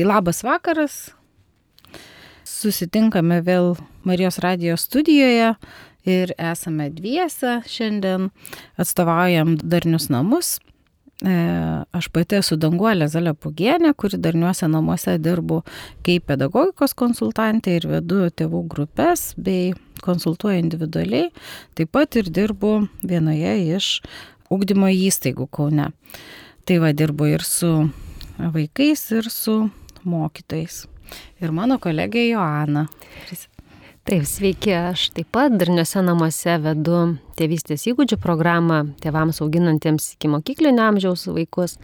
Tai labas vakaras. Susitinkame vėl Marijos radijos studijoje ir esame dviese šiandien, atstovaujam darnius namus. E, aš pati esu Danguolė Zalė Pugienė, kuri darniuose namuose dirbu kaip pedagogikos konsultantė ir vedu tėvų grupės bei konsultuoju individualiai. Taip pat ir dirbu vienoje iš ugdymo įstaigų Kaune. Tai va dirbu ir su vaikais, ir su mokytojais. Ir mano kolegė Joana. Taip, sveiki, aš taip pat darniuose namuose vedu tėvystės įgūdžių programą tėvams auginantiems iki mokyklinio amžiaus vaikus.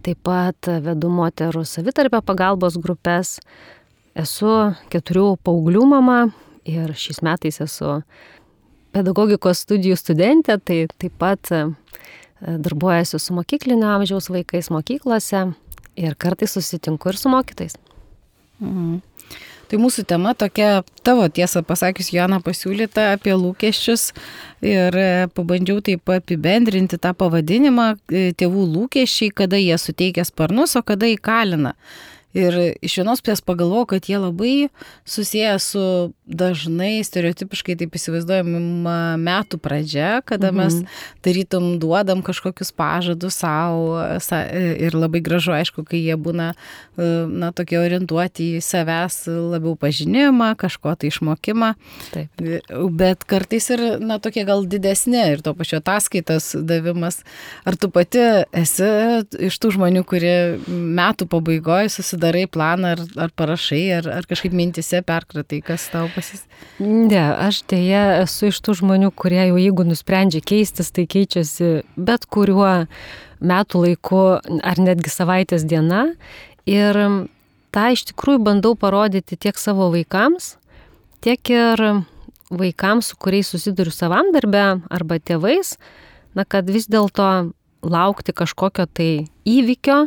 Taip pat vedu moterų savitarpio pagalbos grupės. Esu keturių paauglių mama ir šiais metais esu pedagogikos studijų studentė, tai taip pat e, darbuojasi su mokyklinio amžiaus vaikais mokyklose ir kartais susitinku ir su mokytais. Mhm. Tai mūsų tema tokia, tavo tiesą pasakius, Jana pasiūlyta apie lūkesčius ir e, pabandžiau taip apibendrinti tą pavadinimą e, tėvų lūkesčiai, kada jie suteikia sparnus, o kada įkalina. Ir iš vienos pusės pagalvojau, kad jie labai susiję su dažnai stereotipiškai taip įsivaizduojama metų pradžia, kada mhm. mes tarytum duodam kažkokius pažadus savo ir labai gražu, aišku, kai jie būna, e, na, tokie orientuoti į savęs labiau pažinimą, kažko tai išmokimą. Taip. Bet kartais ir, na, tokie gal didesni ir to pačio ataskaitas davimas. Ar tu pati esi iš tų žmonių, kurie metų pabaigoje susidarai planą ar, ar parašai, ar, ar kažkaip mintise perkratai, kas tau pasis? Ne, aš dėja esu iš tų žmonių, kurie jau jeigu nusprendžia keistis, tai keičiasi bet kuriuo metų laiku ar netgi savaitės diena. Ir tą iš tikrųjų bandau parodyti tiek savo vaikams, tiek ir vaikams, su kuriais susiduriu savam darbe arba tėvais, na, kad vis dėlto laukti kažkokio tai įvykio,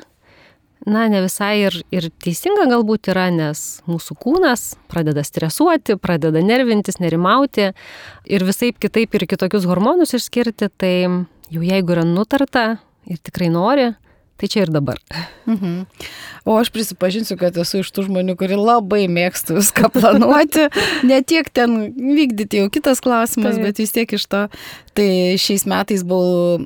na, ne visai ir, ir teisinga galbūt yra, nes mūsų kūnas pradeda stresuoti, pradeda nervintis, nerimauti ir visai kitaip ir kitokius hormonus išskirti, tai jau jeigu yra nutarta ir tikrai nori, tai čia ir dabar. Mhm. O aš prisipažinsiu, kad esu iš tų žmonių, kuri labai mėgstu viską planuoti, ne tiek ten vykdyti jau kitas klausimas, Taip. bet vis tiek iš to. Tai šiais metais buvau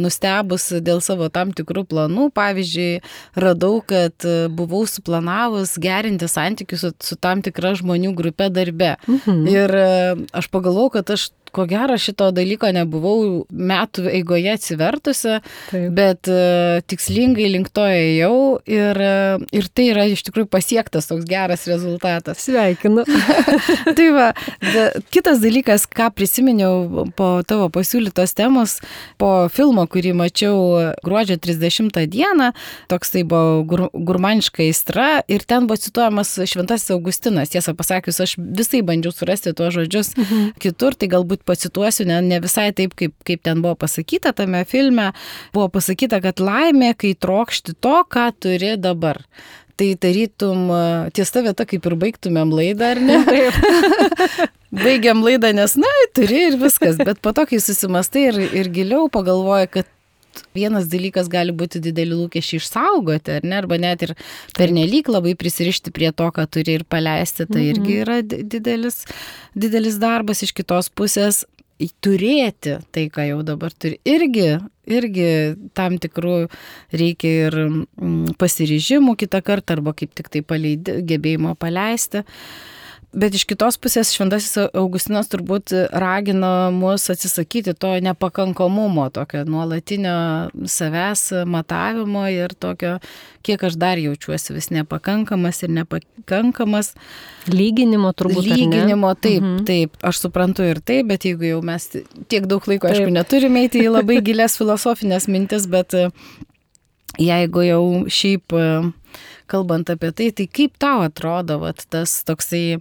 nustebus dėl savo tam tikrų planų. Pavyzdžiui, radau, kad e, buvau suplanavus gerinti santykius su, su tam tikra žmonių grupė darbe. Mhm. Ir e, aš pagalvojau, kad aš ko gero šito dalyko nebuvau metų eigoje atsivertusi, Taip. bet uh, tikslingai link to ėjau ir, uh, ir tai yra iš tikrųjų pasiektas toks geras rezultatas. Sveikinu. tai va, da, kitas dalykas, ką prisiminiau po tavo pasiūlytos temos, po filmo, kurį mačiau gruodžio 30 dieną, toks tai buvo gur, gurmaniška aistra ir ten buvo cituojamas Šventasis Augustinas. Tiesą pasakius, aš visai bandžiau surasti tuos žodžius mhm. kitur, tai galbūt pacituosiu, ne, ne visai taip, kaip, kaip ten buvo pasakyta tame filme, buvo pasakyta, kad laimė, kai trokšti to, ką turi dabar. Tai tarytum ties ta vieta, kaip ir baigtumėm laidą, ar ne? Baigiam laidą, nes, na, turi ir viskas, bet po to, kai susimastai ir, ir giliau pagalvoji, kad vienas dalykas gali būti dideli lūkesčiai išsaugoti, ar ne, arba net ir pernelyg labai prisirišti prie to, ką turi ir paleisti, tai irgi mhm. yra didelis, didelis darbas iš kitos pusės. Turėti tai, ką jau dabar turi, irgi, irgi tam tikrų reikia ir mm, pasiryžimų kitą kartą, arba kaip tik tai paleidi, gebėjimo paleisti. Uh, Bet iš kitos pusės Šventasis Augustinas turbūt ragino mus atsisakyti to nepakankamumo, tokio nuolatinio savęs matavimo ir tokio, kiek aš dar jaučiuosi vis nepakankamas ir nepakankamas. Lyginimo turbūt. Lyginimo, taip, mhm. taip, aš suprantu ir taip, bet jeigu jau mes tiek daug laiko, taip. aišku, neturime eiti į labai gilias filosofinės mintis, bet jeigu jau šiaip kalbant apie tai, tai kaip tau atrodo vat, tas toksai,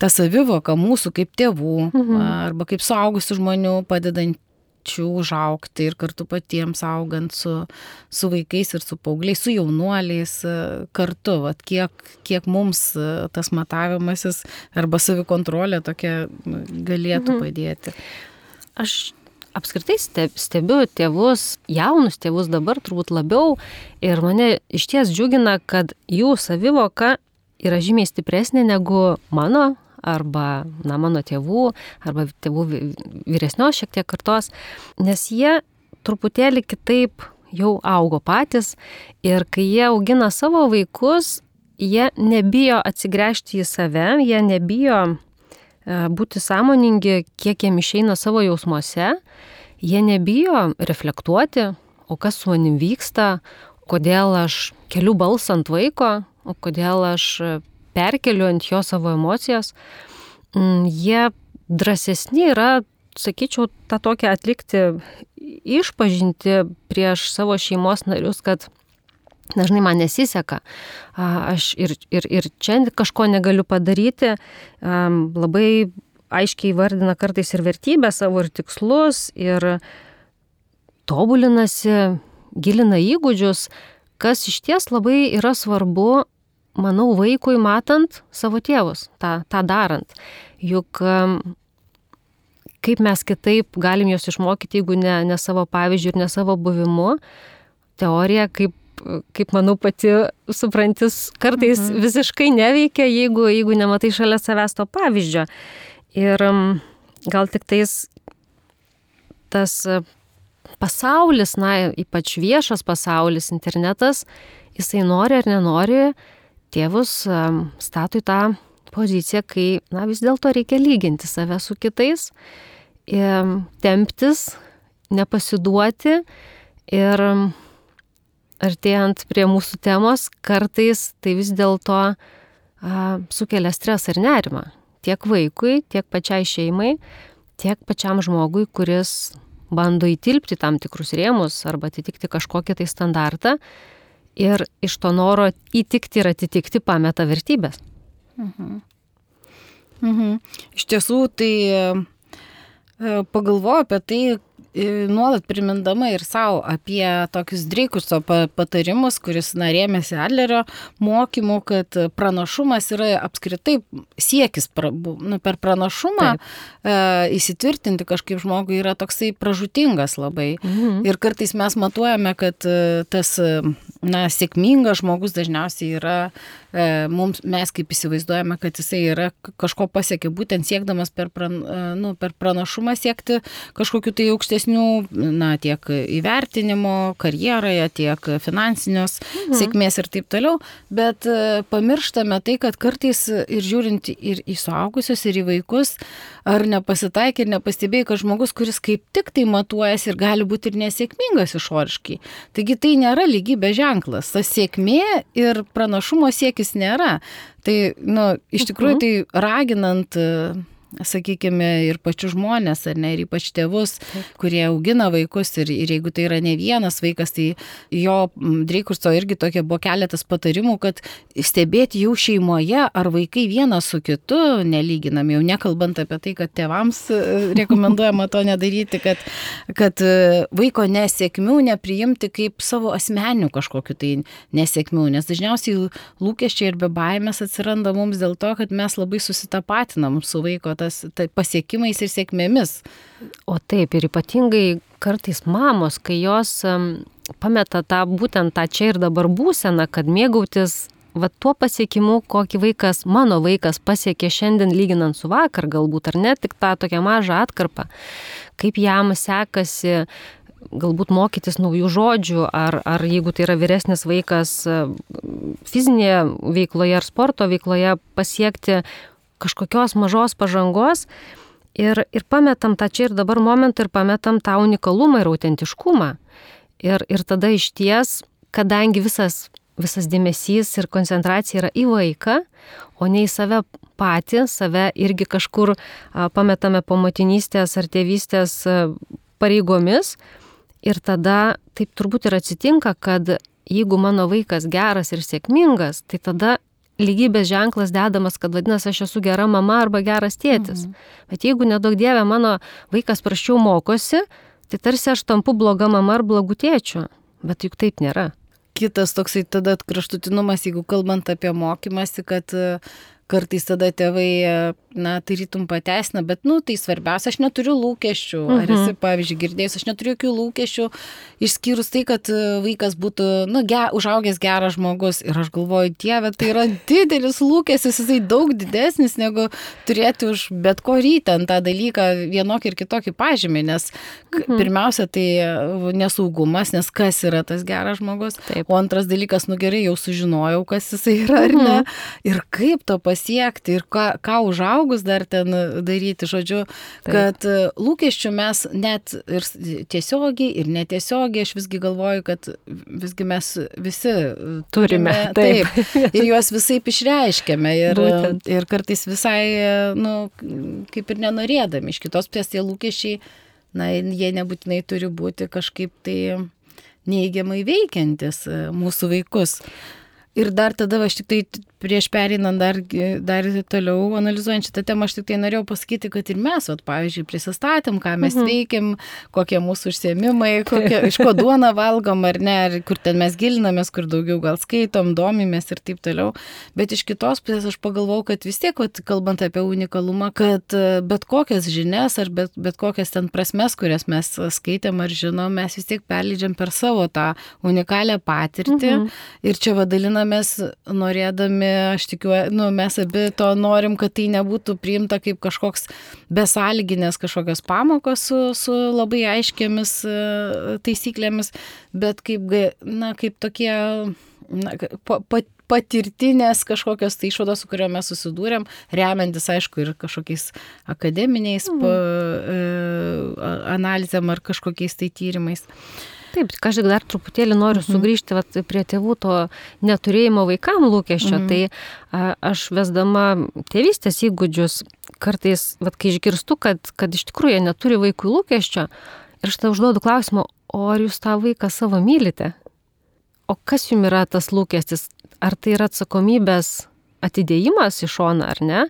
ta savivoka mūsų kaip tėvų mhm. arba kaip suaugusių žmonių padedant užaukti ir kartu patiems augant su, su vaikais ir su paaugliais, su jaunuoliais kartu, vat, kiek, kiek mums tas matavimasis arba savikontrolė tokia galėtų mhm. padėti. Aš apskritai stebiu tėvus, jaunus tėvus dabar turbūt labiau ir mane iš ties džiugina, kad jų savivoka yra žymiai stipresnė negu mano arba, na, mano tėvų, arba tėvų vyresnios šiek tiek kartos, nes jie truputėlį kitaip jau augo patys ir kai jie augina savo vaikus, jie nebijo atsigręžti į save, jie nebijo būti sąmoningi, kiek jiem išeina savo jausmuose, jie nebijo reflektuoti, o kas su manim vyksta, kodėl aš keliu balsą ant vaiko, o kodėl aš perkeliu ant jo savo emocijas. Mm, jie drąsesni yra, sakyčiau, tą tokią atlikti išpažinti prieš savo šeimos narius, kad dažnai man nesiseka, aš ir, ir, ir čia kažko negaliu padaryti, labai aiškiai vardina kartais ir vertybę savo ir tikslus ir tobulinasi, gilina įgūdžius, kas iš ties labai yra svarbu, manau, vaikui matant savo tėvus, tą, tą darant. Juk kaip mes kitaip galim juos išmokyti, jeigu ne, ne savo pavyzdžių ir ne savo buvimu. Teorija, kaip, kaip manau pati suprantis, kartais mhm. visiškai neveikia, jeigu, jeigu nematai šalia savęs to pavyzdžio. Ir gal tik tais tas pasaulis, na, ypač viešas pasaulis, internetas, jisai nori ar nenori, tėvus stato į tą poziciją, kai, na, vis dėlto reikia lyginti save su kitais temptis, nepasiduoti ir artėjant prie mūsų temos, kartais tai vis dėlto sukelia stresą ir nerimą. Tiek vaikui, tiek pačiai šeimai, tiek pačiam žmogui, kuris bando įtilpti tam tikrus rėmus arba atitikti kažkokį tai standartą ir iš to noro įtikti ir atitikti pameta vertybės. Mhm. Mhm. Iš tiesų, tai E, pagalvoju apie tai, nuolat primindama ir savo apie tokius Dreikuso patarimus, kuris narėmėsi Adlerio mokymų, kad pranašumas yra apskritai siekis pra, nu, per pranašumą Taip. e, įsitvirtinti kažkaip žmogui yra toksai pražutingas labai. Mhm. Ir kartais mes matuojame, kad e, tas na, sėkmingas žmogus dažniausiai yra E, mums, mes kaip įsivaizduojame, kad jisai yra kažko pasiekė, būtent siekdamas per, pran, e, nu, per pranašumą siekti kažkokiu tai aukštesnių, na, tiek įvertinimo karjeroje, tiek finansinios mhm. sėkmės ir taip toliau, bet e, pamirštame tai, kad kartais ir žiūrint ir į suaugusius, ir į vaikus, ar nepasitaikė ir nepastebėjai, kad žmogus, kuris kaip tik tai matuojasi ir gali būti ir nesėkmingas išoriškai. Taigi tai nėra lygybės ženklas. Tas sėkmė ir pranašumo siekis nėra. Tai, nu, iš tikrųjų, mhm. tai raginant sakykime, ir pačius žmonės, ar ne, ir ypač tėvus, kurie augina vaikus ir, ir jeigu tai yra ne vienas vaikas, tai jo Dreikurso irgi tokie buvo keletas patarimų, kad stebėti jau šeimoje, ar vaikai vienas su kitu nelyginam, jau nekalbant apie tai, kad tėvams e, rekomenduojama to nedaryti, kad, kad e, vaiko nesėkmių nepriimti kaip savo asmenių kažkokiu tai nesėkmių, nes dažniausiai lūkesčiai ir be baimės atsiranda mums dėl to, kad mes labai susitapatinam su vaiko tas tai pasiekimais ir sėkmėmis. O taip, ir ypatingai kartais mamos, kai jos pameta tą būtent tą čia ir dabar būseną, kad mėgautis va tuo pasiekimu, kokį vaikas, mano vaikas pasiekė šiandien lyginant su vakar galbūt, ar net tik tą tokią mažą atkarpą, kaip jam sekasi galbūt mokytis naujų žodžių, ar, ar jeigu tai yra vyresnis vaikas fizinėje veikloje ar sporto veikloje pasiekti kažkokios mažos pažangos ir, ir pametam tą čia ir dabar momentą ir pametam tą unikalumą ir autentiškumą. Ir, ir tada iš ties, kadangi visas, visas dėmesys ir koncentracija yra į vaiką, o ne į save patį, save irgi kažkur pametame po motinystės ar tėvystės pareigomis. Ir tada taip turbūt ir atsitinka, kad jeigu mano vaikas geras ir sėkmingas, tai tada lygybės ženklas dedamas, kad vadinasi, aš esu gera mama arba geras tėtis. Mhm. Bet jeigu nedaug dievė mano vaikas praščiau mokosi, tai tarsi aš tampu bloga mama ar blogų tėčių. Bet juk taip nėra. Kitas toksai tada kraštutinumas, jeigu kalbant apie mokymasi, kad kartais tada tėvai, na, tarytum pateisina, bet, nu, tai svarbiausia, aš neturiu lūkesčių. Ar esi, Mhm. pavyzdžiui, girdėjus, aš neturiu jokių lūkesčių, išskyrus tai, kad e, vaikas būtų, nu, ge, užaugęs geras žmogus. Ir aš galvoju, dieve, tai yra didelis lūkestis, jisai daug didesnis negu turėti už bet ko rytent tą dalyką vienokį ir kitokį pažymį, nes Mhm. pirmiausia, tai e, nesaugumas, nes kas yra tas geras žmogus. Taip. O antras dalykas, nu gerai, jau sužinojau, kas jisai yra ar ne. Mhm. Ir kaip to pasiekti, ir ką, ką užaugus dar ten daryti, žodžiu, Taip. kad e, lūkesčių mes net ir tiesiogiai, ir netiesiogiai, aš visgi galvoju, kad visgi mes visi e, Turime, taip, taip. ir juos visai išreiškiame. Ir, Būtent. ir kartais visai, e, nu, kaip ir nenorėdami. Iš kitos pusės tie lūkesčiai, na, jie nebūtinai turi būti kažkaip tai neįgiamai veikiantis e, mūsų vaikus. Ir dar tada, aš tik tai prieš pereinant dar, dar toliau analizuojant šitą temą, aš tik tai norėjau pasakyti, kad ir mes, vat, pavyzdžiui, prisistatėm, ką mes Mhm. veikiam, kokie mūsų užsiemimai, kokie, iš ko duona valgom ar ne, ar kur ten mes gilinamės, kur daugiau gal skaitom, domimės ir taip toliau. Bet iš kitos pusės aš pagalvojau, kad vis tiek, vat, kalbant apie unikalumą, kad e, bet kokias žinias ar bet, bet kokias ten prasmes, kurias mes skaitėm ar žinom, mes vis tiek perleidžiam per savo tą unikalią patirtį. Mhm. Ir čia vadalinamės norėdami, aš tikiuosi, nu, mes abi to norim, kad tai nebūtų priimta kaip kažkoks besalginės kažkokios pamokos su, su labai aiškiamis e, taisyklėmis, bet kaip, na, kaip tokie na, pa, pa, patirtinės kažkokios tai išvados, su kurio mes susidūrėm, remiantis, aišku, ir kažkokiais akademiniais Mhm. pa, e, analizėm ar kažkokiais tai tyrimais. Taip, tik dar truputėlį noriu Mhm. sugrįžti vat, prie tėvų to neturėjimo vaikam lūkesčio. Mhm. Tai a, aš vesdama tėvystės įgūdžius, kartais, vat, kai išgirstu, kad, kad iš tikrųjų jie neturi vaikų lūkesčio, ir aš tada užduodu klausimą, o ar jūs tą vaiką savo mylite? O kas jums yra tas lūkestis? Ar tai yra atsakomybės atidėjimas į šoną ar ne?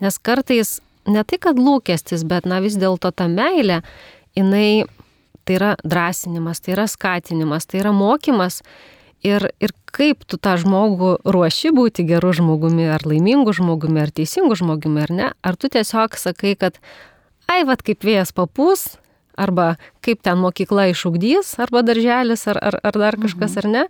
Nes kartais ne tai, kad lūkestis, bet na vis dėlto ta meilė, jinai tai yra drąsinimas, tai yra skatinimas, tai yra mokymas. Ir, ir kaip tu tą žmogų ruoši būti geru žmogumi, ar laimingu žmogumi, ar teisingu žmogumi, ar ne? Ar tu tiesiog sakai, kad, ai, vad kaip vėjas papūs, arba kaip ten mokykla išugdys, arba darželis, ar, ar, ar dar kažkas, ar ne?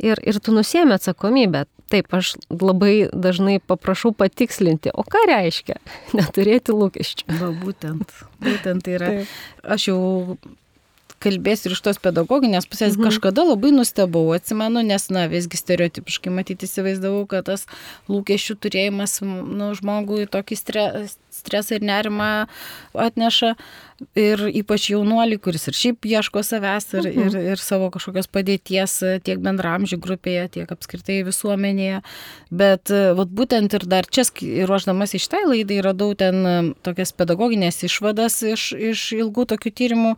Ir, ir tu nusėmė atsakomybę. Taip, aš labai dažnai paprašau patikslinti, o ką reiškia neturėti lūkesčių. Va, būtent, būtent tai yra. Taip. Aš jau kalbėsiu ir iš tos pedagoginės pusės, Mhm. kažkada labai nustebau, atsimenu, nes, na, visgi stereotipiškai matyti įsivaizdavau, kad tas lūkesčių turėjimas, nu, žmogui tokį stre, stresą ir nerimą atneša. Ir ypač jaunuolį, kuris ir šiaip ieško savęs ir, Mhm. ir, ir savo kažkokios padėties e, tiek bendramžių grupėje, tiek apskritai visuomenėje. Bet e, vat, būtent ir dar čia, ruoždamas iš tai laidai, radau ten e, tokias pedagoginės išvadas iš, iš ilgų tokių tyrimų.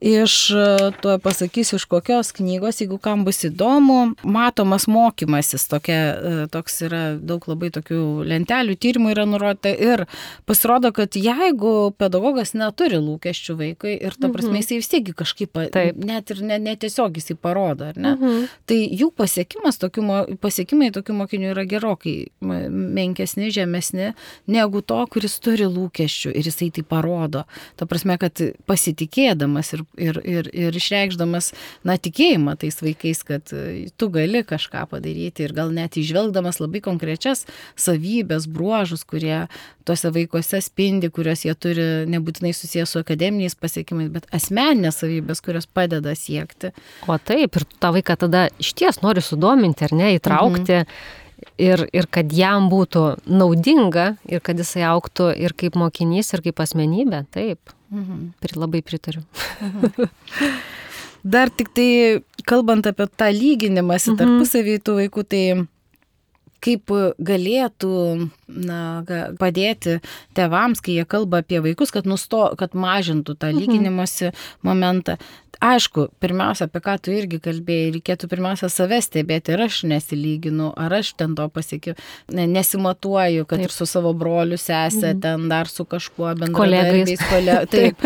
Iš, e, tuo pasakysiu, iš kokios knygos, jeigu kam bus įdomu, matomas mokymasis, tokia, e, toks yra daug labai tokių lentelių, tyrimų yra nurodyta ir pasirodo, kad jeigu pedagogas neturi lūkesčių vaikui ir ta prasme Mhm. jisai vis tiek kažkaip, Taip. net ir ne- netiesiog jisai parodo, ar ne? Mhm. Tai jų pasiekimas, tokių, pasiekimai tokių mokinių yra gerokai menkesni, žemesni negu to, kuris turi lūkesčių ir jisai tai parodo. Ta prasme, kad pasitikėdamas ir, ir, ir, ir išreikšdamas, na, tikėjimą tais vaikais, kad e, tu gali kažką padaryti ir gal net išvelgdamas labai konkrečias savybės, bruožus, kurie tuose vaikuose spindi, kuriuos jie turi nebūtinai susijęs su akademiniais pasiekimais, bet asmeninės savybės, kurios padeda siekti. O taip, ir tą vaiką tada iš ties nori sudominti ar ne, įtraukti. Ir, ir kad jam būtų naudinga ir kad jisai auktų ir kaip mokinys, ir kaip asmenybė. Taip, Mhm. pri, labai pritariu. Dar tik tai, kalbant apie tą lyginimąsi Mhm. tarpusavį tų vaikų, tai kaip galėtų na, padėti tevams, kai jie kalba apie vaikus, kad, nusto, kad mažintų tą Mhm. lyginimosi momentą. Aišku, pirmiausia, apie ką tu irgi kalbėjai, reikėtų pirmiausia save stebėti, ar aš nesilyginu, ar aš ten to pasiekiu, ne, nesimatuoju, kad Taip. ir su savo broliu, sesė, Mhm. ten dar su kažkuo bendradarbiais, kole... Taip.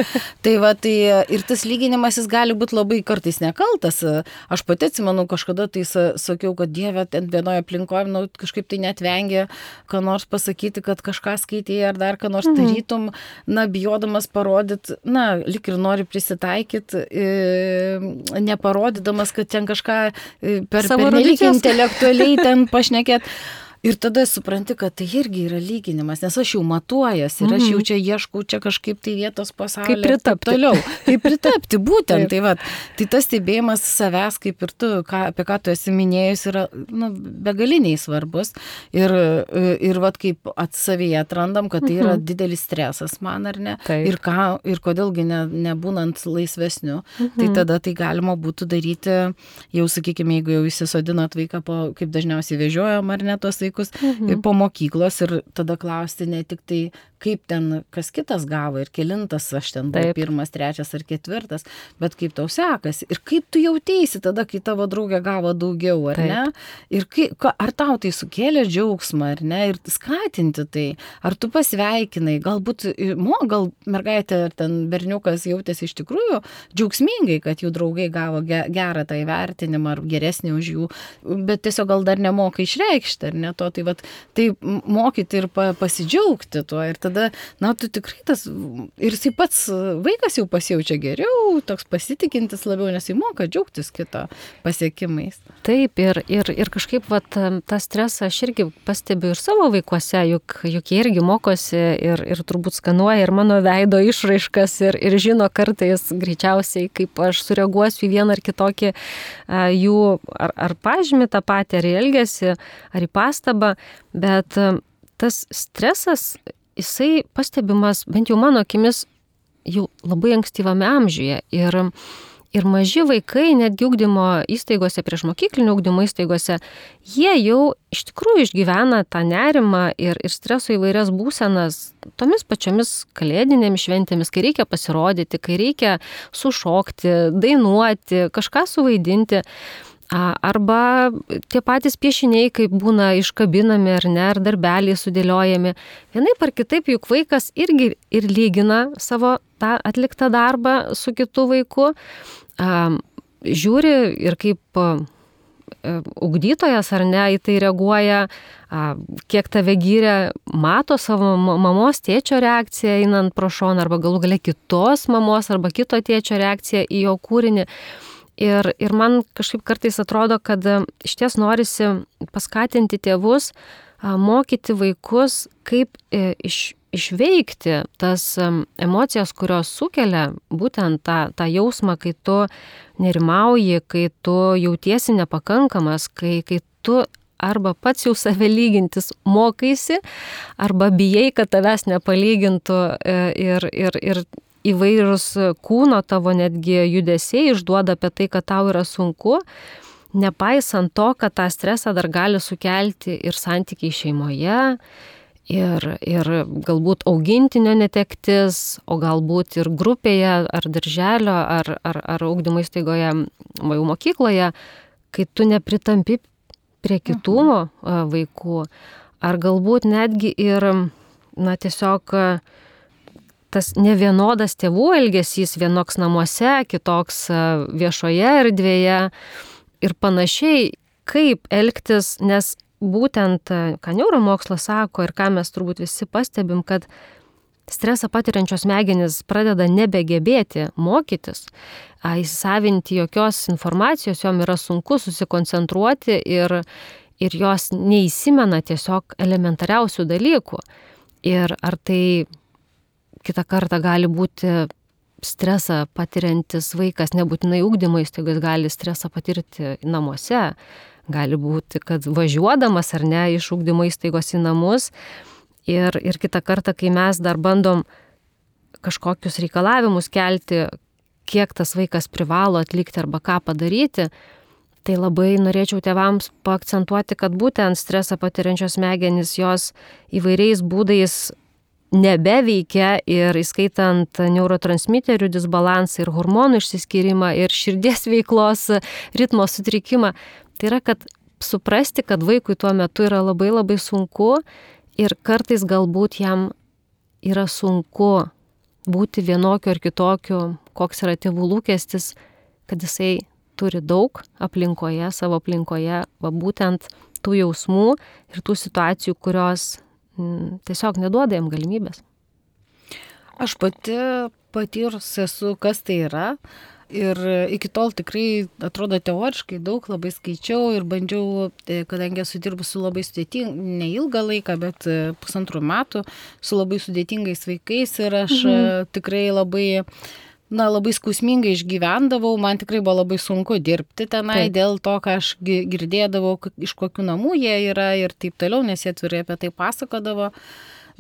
Tai va, tai ir tas lyginimas jis gali būti labai kartais nekaltas. Aš pati atsimenu, kažkada tai sa- sakiau, kad Dieve, ten vienoje aplinkoje, nu, kažkaip tai net vengia, ką nors pasakyti, kad kažką skaitėjai ar dar ką nors mhm. tarytum, na, bijodamas parodyti, na, lik ir nori prisitaikyti, e, neparodydamas, kad ten kažką e, per, per nelik intelektualiai ten pašnekėt. Ir tada supranti, kad tai irgi yra lyginimas, nes aš jau matuojas ir aš jau mhm. čia ieškau čia kažkaip tai vietos pasaulyje. Kaip pritapti. Toliau. Kaip pritapti, būtent. tai, va, tai tas stebėjimas savęs, kaip ir tu, ką, apie ką tu esi minėjus, yra nu, begaliniai svarbus. Ir, ir va, kaip atsavyje atrandam, kad tai yra mhm. didelis stresas man ar ne. Taip. Ir, ką, ir kodėlgi ne, nebūnant laisvesniu, tai mhm. tai tada tai galima būtų daryti, jau sakykime, jeigu jau įsisodinat vaiką, po, kaip dažniausiai vežiojam ar ne tos vaikus vaikus mhm. po mokyklos ir tada klausti ne tik tai, kaip ten kas kitas gavo ir kilintas aš ten buvau pirmas, trečias ar ketvirtas, bet kaip tau sekasi ir kaip tu jautėsi tada, kai tavo draugė gavo daugiau, ar Taip. ne? Ir kai, ar tau tai sukėlė džiaugsmą, ar ne? Ir skatinti tai, ar tu pasveikinai, galbūt, mo, gal mergaitė ar ten berniukas jautėsi iš tikrųjų džiaugsmingai, kad jų draugai gavo gerą tą įvertinimą ar geresnį už jų, bet tiesiog gal dar nemoka išreikšti, ar ne to, tai, vat, tai mokyti ir pa, pasidžiaugti tuo ir tada na, tu tikrai tas, ir jisai pats vaikas jau pasijaučia geriau, toks pasitikintis labiau, nes jis moka džiaugtis kito pasiekimais. Taip, ir, ir, ir kažkaip vat, tą stresą aš irgi pastebiu ir savo vaikuose, juk, juk jie irgi mokosi ir, ir turbūt skanuoja ir mano veido išraiškas ir, ir žino kartais greičiausiai, kaip aš sureaguosiu į vieną ar kitokį a, jų ar, ar pažymį tą patį, ar į elgesį, ar į pastabą, bet a, tas stresas jisai pastebimas, bent jau mano akimis, jau labai ankstyvame amžiuje. Ir, ir maži vaikai, netgi ūkdymo įstaigose, prieš mokyklinio ūkdymo įstaigose, jie jau iš tikrųjų išgyvena tą nerimą ir, ir streso įvairias būsenas tomis pačiomis kalėdinėmis šventėmis, kai reikia pasirodyti, kai reikia sušokti, dainuoti, kažką suvaidinti. Arba tie patys piešiniai, kaip būna iškabinami ar ne, ar darbeliai sudėliojami. Vienaip ar kitaip, juk vaikas irgi ir lygina savo tą atliktą darbą su kitu vaiku. Žiūri ir kaip ugdytojas ar ne į tai reaguoja, kiek tave gyrė, mato savo mamos tėčio reakciją einant pro šoną arba galų gale kitos mamos arba kito tėčio reakciją į jo kūrinį. Ir, ir man kažkaip kartais atrodo, kad e, iš ties norisi paskatinti tėvus, mokyti vaikus, kaip e, iš, išveikti tas e, emocijas, kurios sukelia būtent tą, tą jausmą, kai tu nerimauji, kai tu jautiesi nepakankamas, kai, kai tu arba pats jau save lygintis mokaisi, arba bijai, kad tavęs nepalygintų ir, ir, ir įvairūs kūno tavo netgi judesiai išduoda apie tai, kad tau yra sunku, nepaisant to, kad tą stresą dar gali sukelti ir santykiai šeimoje, ir, ir galbūt augintinio netektis, o galbūt ir grupėje, ar darželio, ar, ar, ar augdymo įstaigoje, jau mokykloje, kai tu nepritampi prie kitų mhm. vaikų, ar galbūt netgi ir, na, tiesiog tas nevienodas tėvų elgesys, vienoks namuose, kitoks e, viešoje erdvėje ir panašiai, kaip elgtis, nes būtent, e, ką neuromokslas sako ir ką mes turbūt visi pastebim, kad stresą patiriančios smegenys pradeda nebegebėti mokytis, įsisavinti jokios informacijos, jom yra sunku susikoncentruoti ir, ir jos neįsimena tiesiog elementariausių dalykų. Ir ar tai kitą kartą gali būti stresą patiriantis vaikas, nebūtinai ūkdymo įstaigos gali stresą patirti namuose. Gali būti, kad važiuodamas ar ne iš ūkdymo įstaigos į namus ir, ir kitą kartą, kai mes dar bandom kažkokius reikalavimus kelti, kiek tas vaikas privalo atlikti arba ką padaryti, tai labai norėčiau tėvams paakcentuoti, kad būtent stresą patiriančios smegenys jos įvairiais būdais nebeveikia ir įskaitant neurotransmiterių disbalansą ir hormonų išsiskyrimą ir širdies veiklos ritmo sutrikimą. Tai yra, kad suprasti, kad vaikui tuo metu yra labai labai sunku ir kartais galbūt jam yra sunku būti vienokiu ar kitokiu, koks yra tėvų lūkestis, kad jisai turi daug aplinkoje, savo aplinkoje, va būtent tų jausmų ir tų situacijų, kurios tiesiog neduoda jam galimybės. Aš pati patyrus esu, kas tai yra. Ir iki tol tikrai atrodo teoriškai daug labai skaičiau ir bandžiau, e, kadangi esu dirbus su labai sudėtingai, neilgą laiką, bet e, pusantrų metų, su labai sudėtingais vaikais ir aš mhm. E, tikrai labai na, labai skausmingai išgyvendavau, man tikrai buvo labai sunku dirbti tenai taip. dėl to, ką aš girdėdavau, iš kokių namų jie yra ir taip toliau, nes jie atvirai apie tai pasakodavo.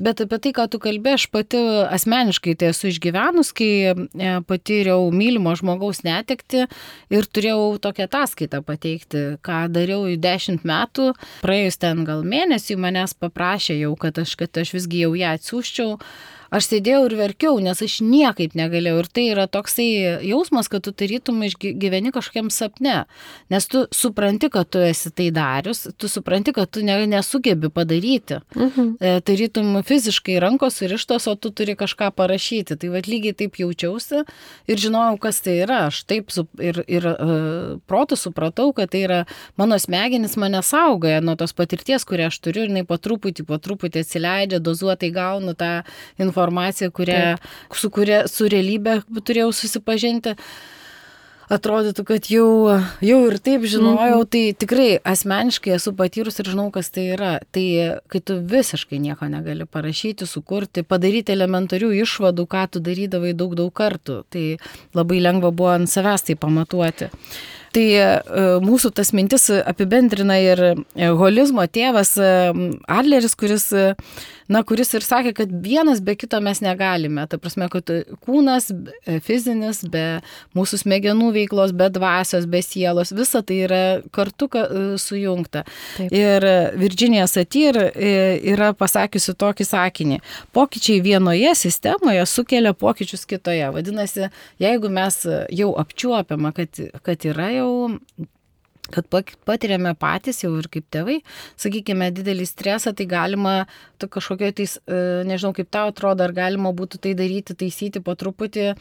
Bet apie tai, ką tu kalbė, aš pati asmeniškai tai esu išgyvenus, kai e, patyriau mylimo žmogaus netekti ir turėjau tokią ataskaitą pateikti, ką dariau į dešimt metų. Praėjus ten gal mėnesį manęs paprašė jau, kad aš, kad aš visgi jau ją atsiųščiau aš sėdėjau ir verkiau, nes aš niekaip negalėjau. Ir tai yra toksai jausmas, kad tu tarytum išgyveni kažkokiam sapne. Nes tu supranti, kad tu esi tai darius, tu supranti, kad tu ne, nesugebi padaryti. Mhm. E, tarytum fiziškai rankos surištos, o tu turi kažką parašyti. Tai vad lygiai taip jaučiausi ir žinojau, kas tai yra. Aš taip su, ir, ir uh, protų supratau, kad tai yra mano smegenis mane saugoja nuo tos patirties, kurią aš turiu ir jinai po truputį, po truputį atsileidžia, dozuotai gaunu tą informaciją informacija, kurią, su kuria su realybė turėjau susipažinti atrodytų, kad jau, jau ir taip žinojau, mm -hmm. tai tikrai asmeniškai esu patyrus ir žinau, kas tai yra. Tai kai tu visiškai nieko negali parašyti, sukurti, padaryti elementarių išvadų, ką tu darydavai daug, daug kartų, tai labai lengva buvo ant savęs tai pamatuoti. Tai e, mūsų tas mintis apibendrina ir e, holizmo tėvas Adleris, kuris na, kuris ir sakė, kad vienas be kito mes negalime. Ta prasme, kad kūnas fizinis, be mūsų smegenų veiklos, be dvasios, be sielos, visa tai yra kartu e, sujungta. Taip. Ir Virginija Satyr e, yra pasakiusi tokį sakinį. Pokyčiai vienoje sistemoje sukelia pokyčius kitoje. Vadinasi, jeigu mes jau apčiuopiama, kad, kad yra jau kad patiriame patys jau ir kaip tėvai, sakykime, didelį stresą, tai galima tu kažkokio tais, e, nežinau kaip tau atrodo, ar galima būtų tai daryti, taisyti po truputį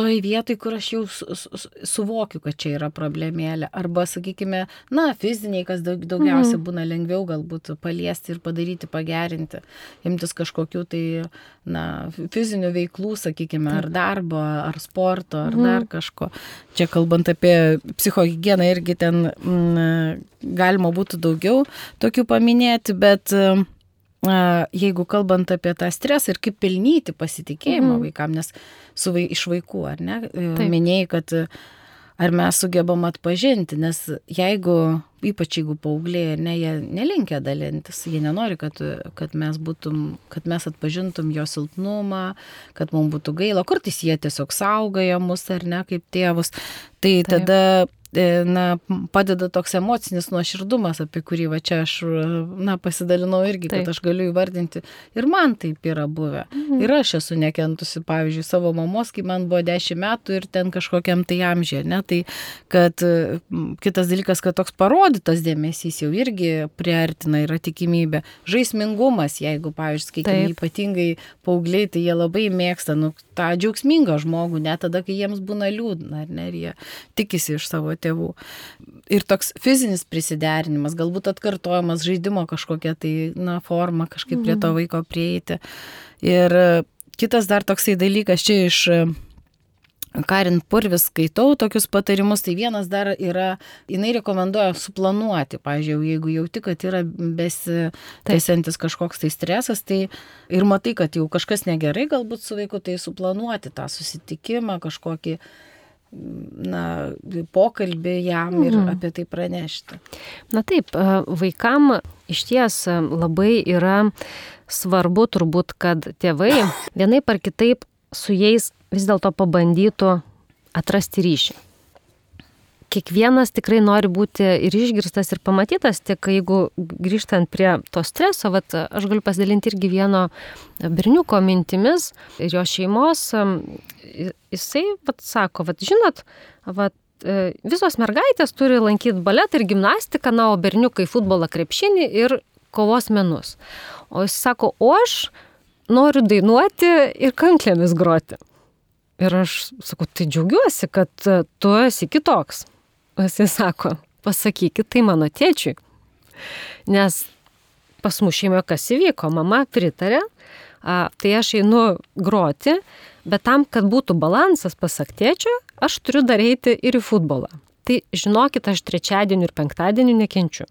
toj vietoj, kur aš jau su, su, suvokiu, kad čia yra problemėlė. Arba, sakykime, na, fiziniai, kas daug, daugiausia mm. būna lengviau galbūt paliesti ir padaryti, pagerinti, imtis kažkokių tai, na, fizinių veiklų, sakykime, ar darbo, ar sporto, ar mm. dar kažko. Čia kalbant apie psichogieną irgi ten mm, galima būtų daugiau tokių paminėti, bet mm, jeigu kalbant apie tą stresą ir kaip pelnyti pasitikėjimą mm. vaikam, nes su vai, iš vaikų, ar ne, e, Taip. minėjai, kad ar mes sugebam atpažinti, nes jeigu, ypač jeigu paaugliai, ne, jie nelinkia dalintis, jie nenori, kad, kad, mes būtum, kad mes atpažintum jo silpnumą, kad mums būtų gaila, kartais jie tiesiog saugoja mus ar ne kaip tėvus, tai Taip. tada E, na, padeda toks emocinis nuoširdumas, apie kurį va čia aš na, pasidalinau irgi, taip. kad aš galiu įvardinti. Ir man taip yra buvę. Mhm. Ir aš esu nekentusi, pavyzdžiui, savo mamos, kai man buvo 10 metų ir ten kažkokiam tai amžiai. Ne? Tai kad kitas dalykas, kad toks parodytas dėmesys jau irgi priartina yra tikimybė. Žaismingumas, jeigu, pavyzdžiui, skaitiniai ypatingai paaugliai, tai jie labai mėgsta nu, tą džiaugsmingą žmogų, net tada, kai jiems būna liūdna, ar ne, ir jie tikisi iš savo tėvų. Ir toks fizinis prisiderinimas, galbūt atkartojimas žaidimo kažkokia tai, na, forma, kažkaip prie to mhm. vaiko prieiti. Ir kitas dar toksai dalykas čia iš Karin Purvis skaitau tokius patarimus, tai vienas dar yra, jinai rekomenduoja suplanuoti, pavyzdžiui, jeigu jauti, kad yra besitęsiantis kažkoks tai stresas, tai ir matai, kad jau kažkas negerai galbūt su vaiku, tai suplanuoti tą susitikimą, kažkokį na, pokalbį jam ir mhm. apie tai pranešti. Na taip, vaikam iš ties labai yra svarbu turbūt, kad tėvai vienaip ar kitaip su jais vis dėlto pabandytų atrasti ryšį kiekvienas tikrai nori būti ir išgirstas, ir pamatytas, tik jeigu grįžtant prie to streso, vat, aš galiu pasidalinti irgi vieno berniuko mintimis ir jo šeimos, jisai vat, sako, vat, žinot, vat, e, visos mergaitės turi lankyti baletą ir gimnastiką, na, o berniukai futbolą, krepšinį ir kovos menus. O jis sako, o aš noriu dainuoti ir kanklėmis groti. Ir aš sakau, tai džiaugiuosi, kad tu esi kitoks. O jisai sako, pasakykit tai mano tėčiui. Nes pas mus šeimoje kas įvyko, mama pritarė, a, tai aš einu groti, bet tam, kad būtų balansas pasak tėčio, aš turiu daryti ir į futbolą. Tai žinokit, aš trečiadienį ir penktadienį nekenčiu.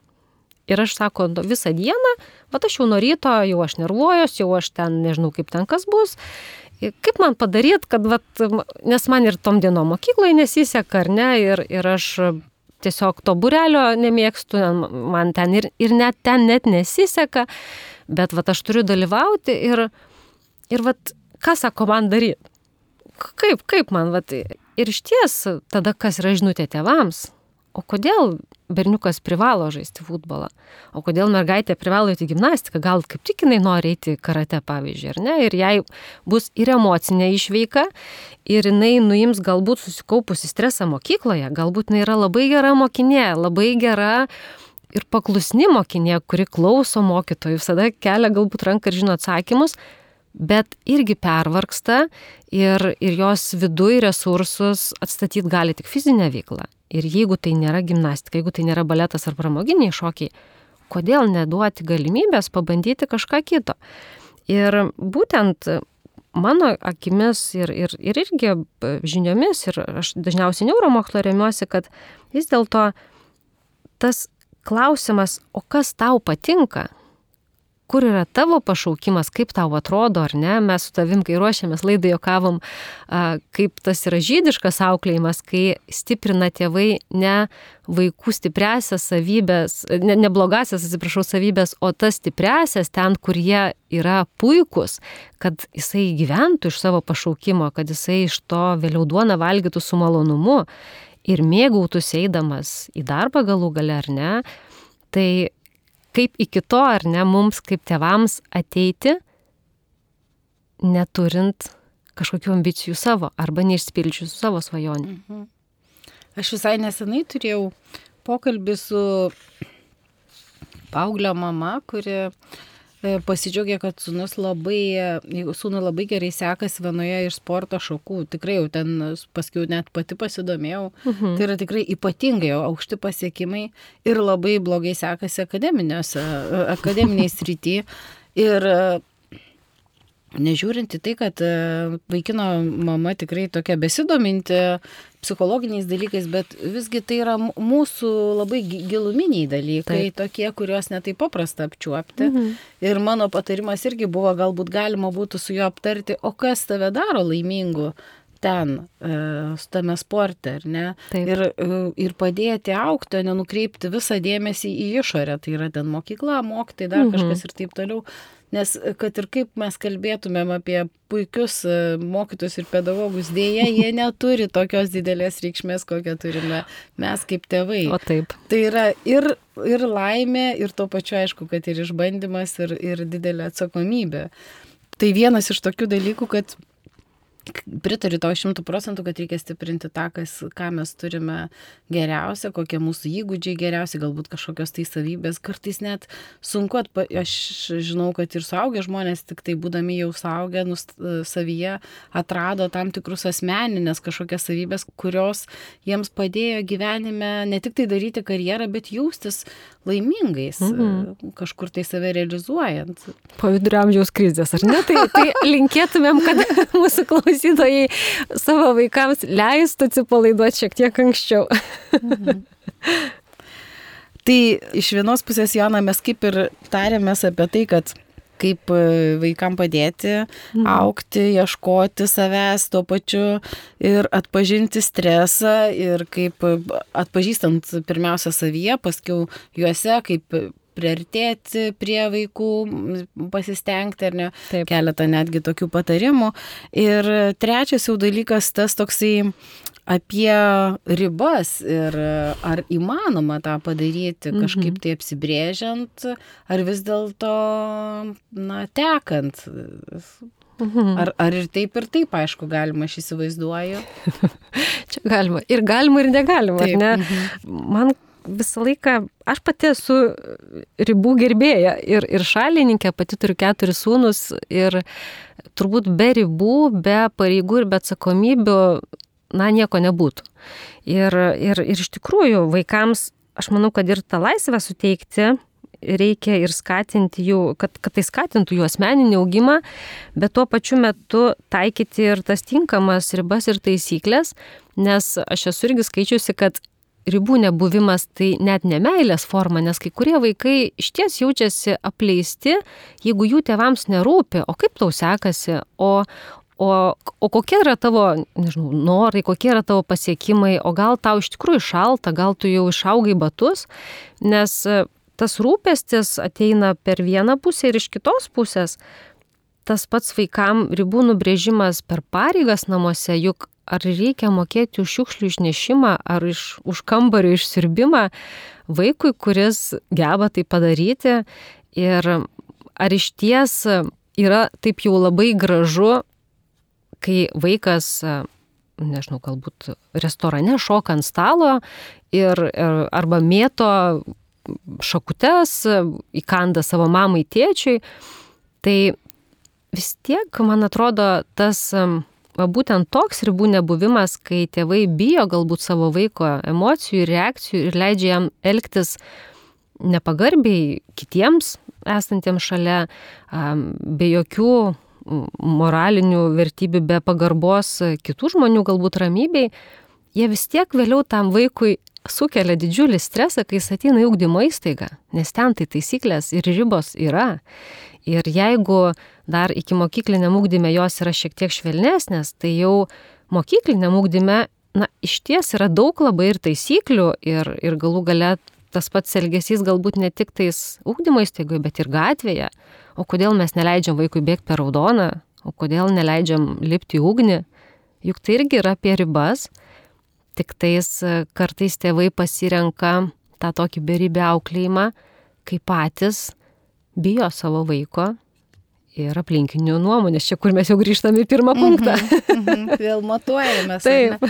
Ir aš sako, nu, visą dieną, bet aš jau nuo ryto, jau aš nervuojuosi, jau aš ten nežinau, kaip ten kas bus. Kaip man padaryti, kad, vat, nes man ir tom dienom mokykloje nesiseka, ar ne, ir, ir aš tiesiog to burelio nemėgstu, man ten ir, ir net ten net nesiseka, bet vat, aš turiu dalyvauti ir, ir vat, ką sako man daryti? Kaip, kaip man, vat, ir iš ties, tada kas yra žinutė tėvams, o kodėl berniukas privalo žaisti futbolą, o kodėl mergaitė privalo eiti gimnastiką, gal kaip tik jinai nori eiti karate, pavyzdžiui, ar ne, ir jai bus ir emocinė išveika, ir jinai nuims galbūt susikaupusi stresą mokykloje, galbūt jinai yra labai gera mokinė, labai gera ir paklusni mokinė, kuri klauso mokytojų, visada kelia galbūt ranką ir žino atsakymus, bet irgi pervarksta ir, ir jos viduje resursus atstatyti gali tik fizinė veikla. Ir jeigu tai nėra gimnastika, jeigu tai nėra baletas ar pramoginiai šokiai, kodėl neduoti galimybės pabandyti kažką kito. Ir būtent mano akimis ir, ir, ir irgi žiniomis, ir aš dažniausiai neuromokslo remiuosi, kad vis dėlto tas klausimas, o kas tau patinka, kur yra tavo pašaukimas, kaip tau atrodo, ar ne. Mes su tavim, kai ruošiamės laidą, jokavom, kaip tas yra žydiškas auklėjimas, kai stiprina tėvai ne vaikų stipresias savybės, ne, ne blogasias, atsiprašau, savybės, o tas stipresias ten, kur jie yra puikus, kad jisai gyventų iš savo pašaukimo, kad jisai iš to vėliau duoną valgytų su malonumu ir mėgautųsi eidamas į darbą galų gale ar ne. Tai kaip iki to, ar ne, mums kaip tėvams ateiti, neturint kažkokių ambicijų savo arba neišspildžius savo svajonį. Mhm. Aš visai nesenai turėjau pokalbį su paauglio mama, kuri E, pasidžiaugė, kad sūnus labai, e, sūnų labai gerai sekasi vienoje iš sporto šakų. Tikrai jau ten paskui net pati pasidomėjau. Mhm. Tai yra tikrai ypatingai aukšti pasiekimai ir labai blogai sekasi akademiniai srity. Ir Nežiūrint į tai, kad e, vaikino mama tikrai tokia besidominti psichologiniais dalykais, bet visgi tai yra mūsų labai giluminiai dalykai, Taip. tokie, kuriuos netai paprasta apčiuopti. Mhm. Ir mano patarimas irgi buvo, galbūt galima būtų su juo aptarti, o kas tave daro laimingu ten, e, tame sporte, ar ne? Taip. Ir, e, ir padėti aukti, o nenukreipti visą dėmesį į išorę. Tai yra ten mokykla, mokytai, dar mhm. kažkas ir taip toliau. Nes kad ir kaip mes kalbėtumėm apie puikius e, mokytus ir pedagogus, dėja, jie neturi tokios didelės reikšmės, kokią turime mes kaip tėvai. O taip. Tai yra ir, ir laimė, ir tuo pačiu aišku, kad ir išbandymas, ir, ir didelė atsakomybė. Tai vienas iš tokių dalykų, kad pritariu tau šimtų procentų, kad reikia stiprinti tą, kas, ką mes turime geriausia, kokie mūsų įgūdžiai geriausi, galbūt kažkokios tai savybės. Kartais net sunku, atpa, aš žinau, kad ir suaugę žmonės, tik tai būdami jau suaugę, nust, savyje atrado tam tikrus asmeninės kažkokias savybės, kurios jiems padėjo gyvenime ne tik tai daryti karjerą, bet jaustis laimingais, mhm. kažkur tai save realizuojant. Po vidurio amžiaus krizės, ar ne? Tai, tai linkėtumėm, kad mūsų klausytojai savo vaikams leistų atsipalaiduoti šiek tiek anksčiau. Mhm. Tai iš vienos pusės, Jana, mes kaip ir tarėmės apie tai, kad kaip e, vaikam padėti mhm. aukti, ieškoti savęs tuo pačiu ir atpažinti stresą ir kaip e, atpažįstant pirmiausia savyje, paskiau juose, kaip priartėti prie vaikų, pasistengti ar ne, Taip. keletą netgi tokių patarimų. Ir trečias jau dalykas tas toksai apie ribas ir ar įmanoma tą padaryti kažkaip mhm. tai apsibrėžiant, ar vis dėlto, na, tekant. Mhm. Ar, ar ir taip, ir taip, aišku, galima, aš įsivaizduoju. Čia galima. Ir galima, ir negalima. Taip. Ne? Mhm. Man visą laiką, aš pati esu ribų gerbėja ir, ir šalininkė, pati turiu keturis sūnus ir turbūt be ribų, be pareigų ir be atsakomybių na, nieko nebūtų. Ir, ir, ir iš tikrųjų vaikams, aš manau, kad ir tą laisvę suteikti, reikia ir skatinti jų, kad, kad tai skatintų jų asmeninį augimą, bet tuo pačiu metu taikyti ir tas tinkamas ribas ir taisyklės, nes aš esu irgi skaičiusi, kad ribų nebuvimas tai net nemailės forma, nes kai kurie vaikai iš ties jaučiasi apleisti, jeigu jų tėvams nerūpi, o kaip tau sekasi, o, o, o kokie yra tavo, nežinau, norai, kokie yra tavo pasiekimai, o gal tau iš tikrųjų šalta, gal tu jau išaugai batus, nes tas rūpestis ateina per vieną pusę ir iš kitos pusės. Tas pats vaikam ribų nubrėžimas per pareigas namuose, juk ar reikia mokėti už šiukšlių išnešimą ar iš, už kambario išsirbimą vaikui, kuris geba tai padaryti. Ir ar iš ties yra taip jau labai gražu, kai vaikas nežinau, galbūt restorane šoka ant stalo ir, ir arba mėto šakutes, įkanda savo mamai tėčiui, tai vis tiek, man atrodo, tas va, būtent toks ribų nebuvimas, kai tėvai bijo galbūt savo vaiko emocijų ir reakcijų ir leidžia jam elgtis nepagarbiai kitiems esantiems šalia, be jokių moralinių vertybių, be pagarbos kitų žmonių galbūt ramybei, jie vis tiek vėliau tam vaikui sukelia didžiulį stresą, kai jis ateina į ūkdymo įstaigą, nes ten tai taisyklės ir ribos yra. Ir jeigu dar iki mokykliniam ūkdyme jos yra šiek tiek švelnesnės, tai jau mokykliniam ūkdyme, na, iš ties yra daug labai ir taisyklių ir, ir galų gale tas pats elgesys galbūt ne tik tais ūkdymo įstaigoje, bet ir gatvėje. O kodėl mes neleidžiam vaikui bėgti per raudoną, o kodėl neleidžiam lipti į ugnį, juk tai irgi yra apie ribas. Tik tais e, kartais tėvai pasirenka tą tokį beribę auklėjimą, kai patys bijo savo vaiko ir aplinkinių nuomonės. Čia kur mes jau grįžtame į pirmą punktą. Mm -hmm, vėl matuojame. Taip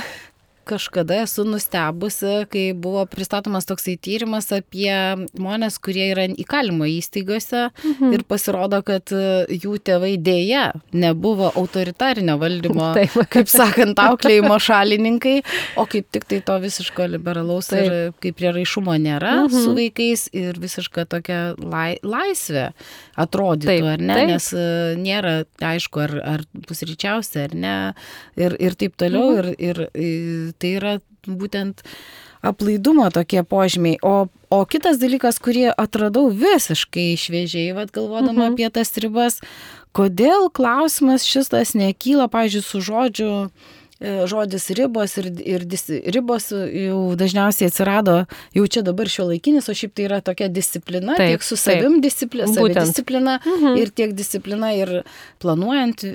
kažkada esu nustebusi, kai buvo pristatomas toksai tyrimas apie žmonės, kurie yra įkalimo įstaigose mhm. ir pasirodo, kad e, jų tėvai dėja nebuvo autoritarinio valdymo, Taip. kaip sakant, auklėjimo šalininkai, o kaip tik tai to visiško liberalaus Taip. ir kaip prieraišumo nėra mhm. su vaikais ir visiška tokia lai, laisvė atrodytų, taip, ar ne, taip. nes e, nėra aišku, ar, ar pusryčiausia, ar ne, ir, ir taip toliau, mhm. ir, ir tai yra būtent aplaidumo tokie požymiai. O, o kitas dalykas, kurį atradau visiškai šviežiai, vad galvodama mhm. apie tas ribas, kodėl klausimas šitas nekyla, pažiūrėjau, su žodžiu E, žodis ribos ir, ir dis, ribos jau dažniausiai atsirado jau čia dabar šio laikinis, o šiaip tai yra tokia disciplina, taip, tiek su savim disciplina, disciplina mhm. ir tiek disciplina ir planuojant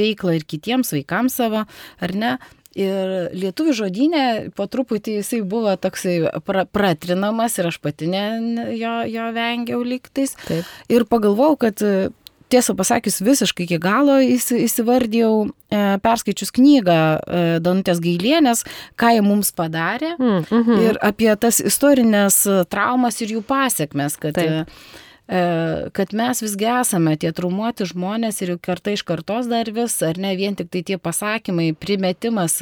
veiklą ir kitiems vaikams savo, ar ne. Ir lietuvių žodinė po truputį jisai buvo toksai pra, pratrinamas ir aš pati ne, jo, jo vengiau lygtais. Taip. Ir pagalvojau, kad tiesą pasakius, visiškai iki galo įsivardėjau, e, perskaičius knygą e, Danutės Gailienės, ką jie mums padarė mm, mm -hmm. ir apie tas istorinės traumas ir jų pasiekmes, kad Taip E, kad mes visgi esame tie traumuoti žmonės ir karta iš kartos dar vis, ar ne vien tik tai tie pasakymai, primetimas,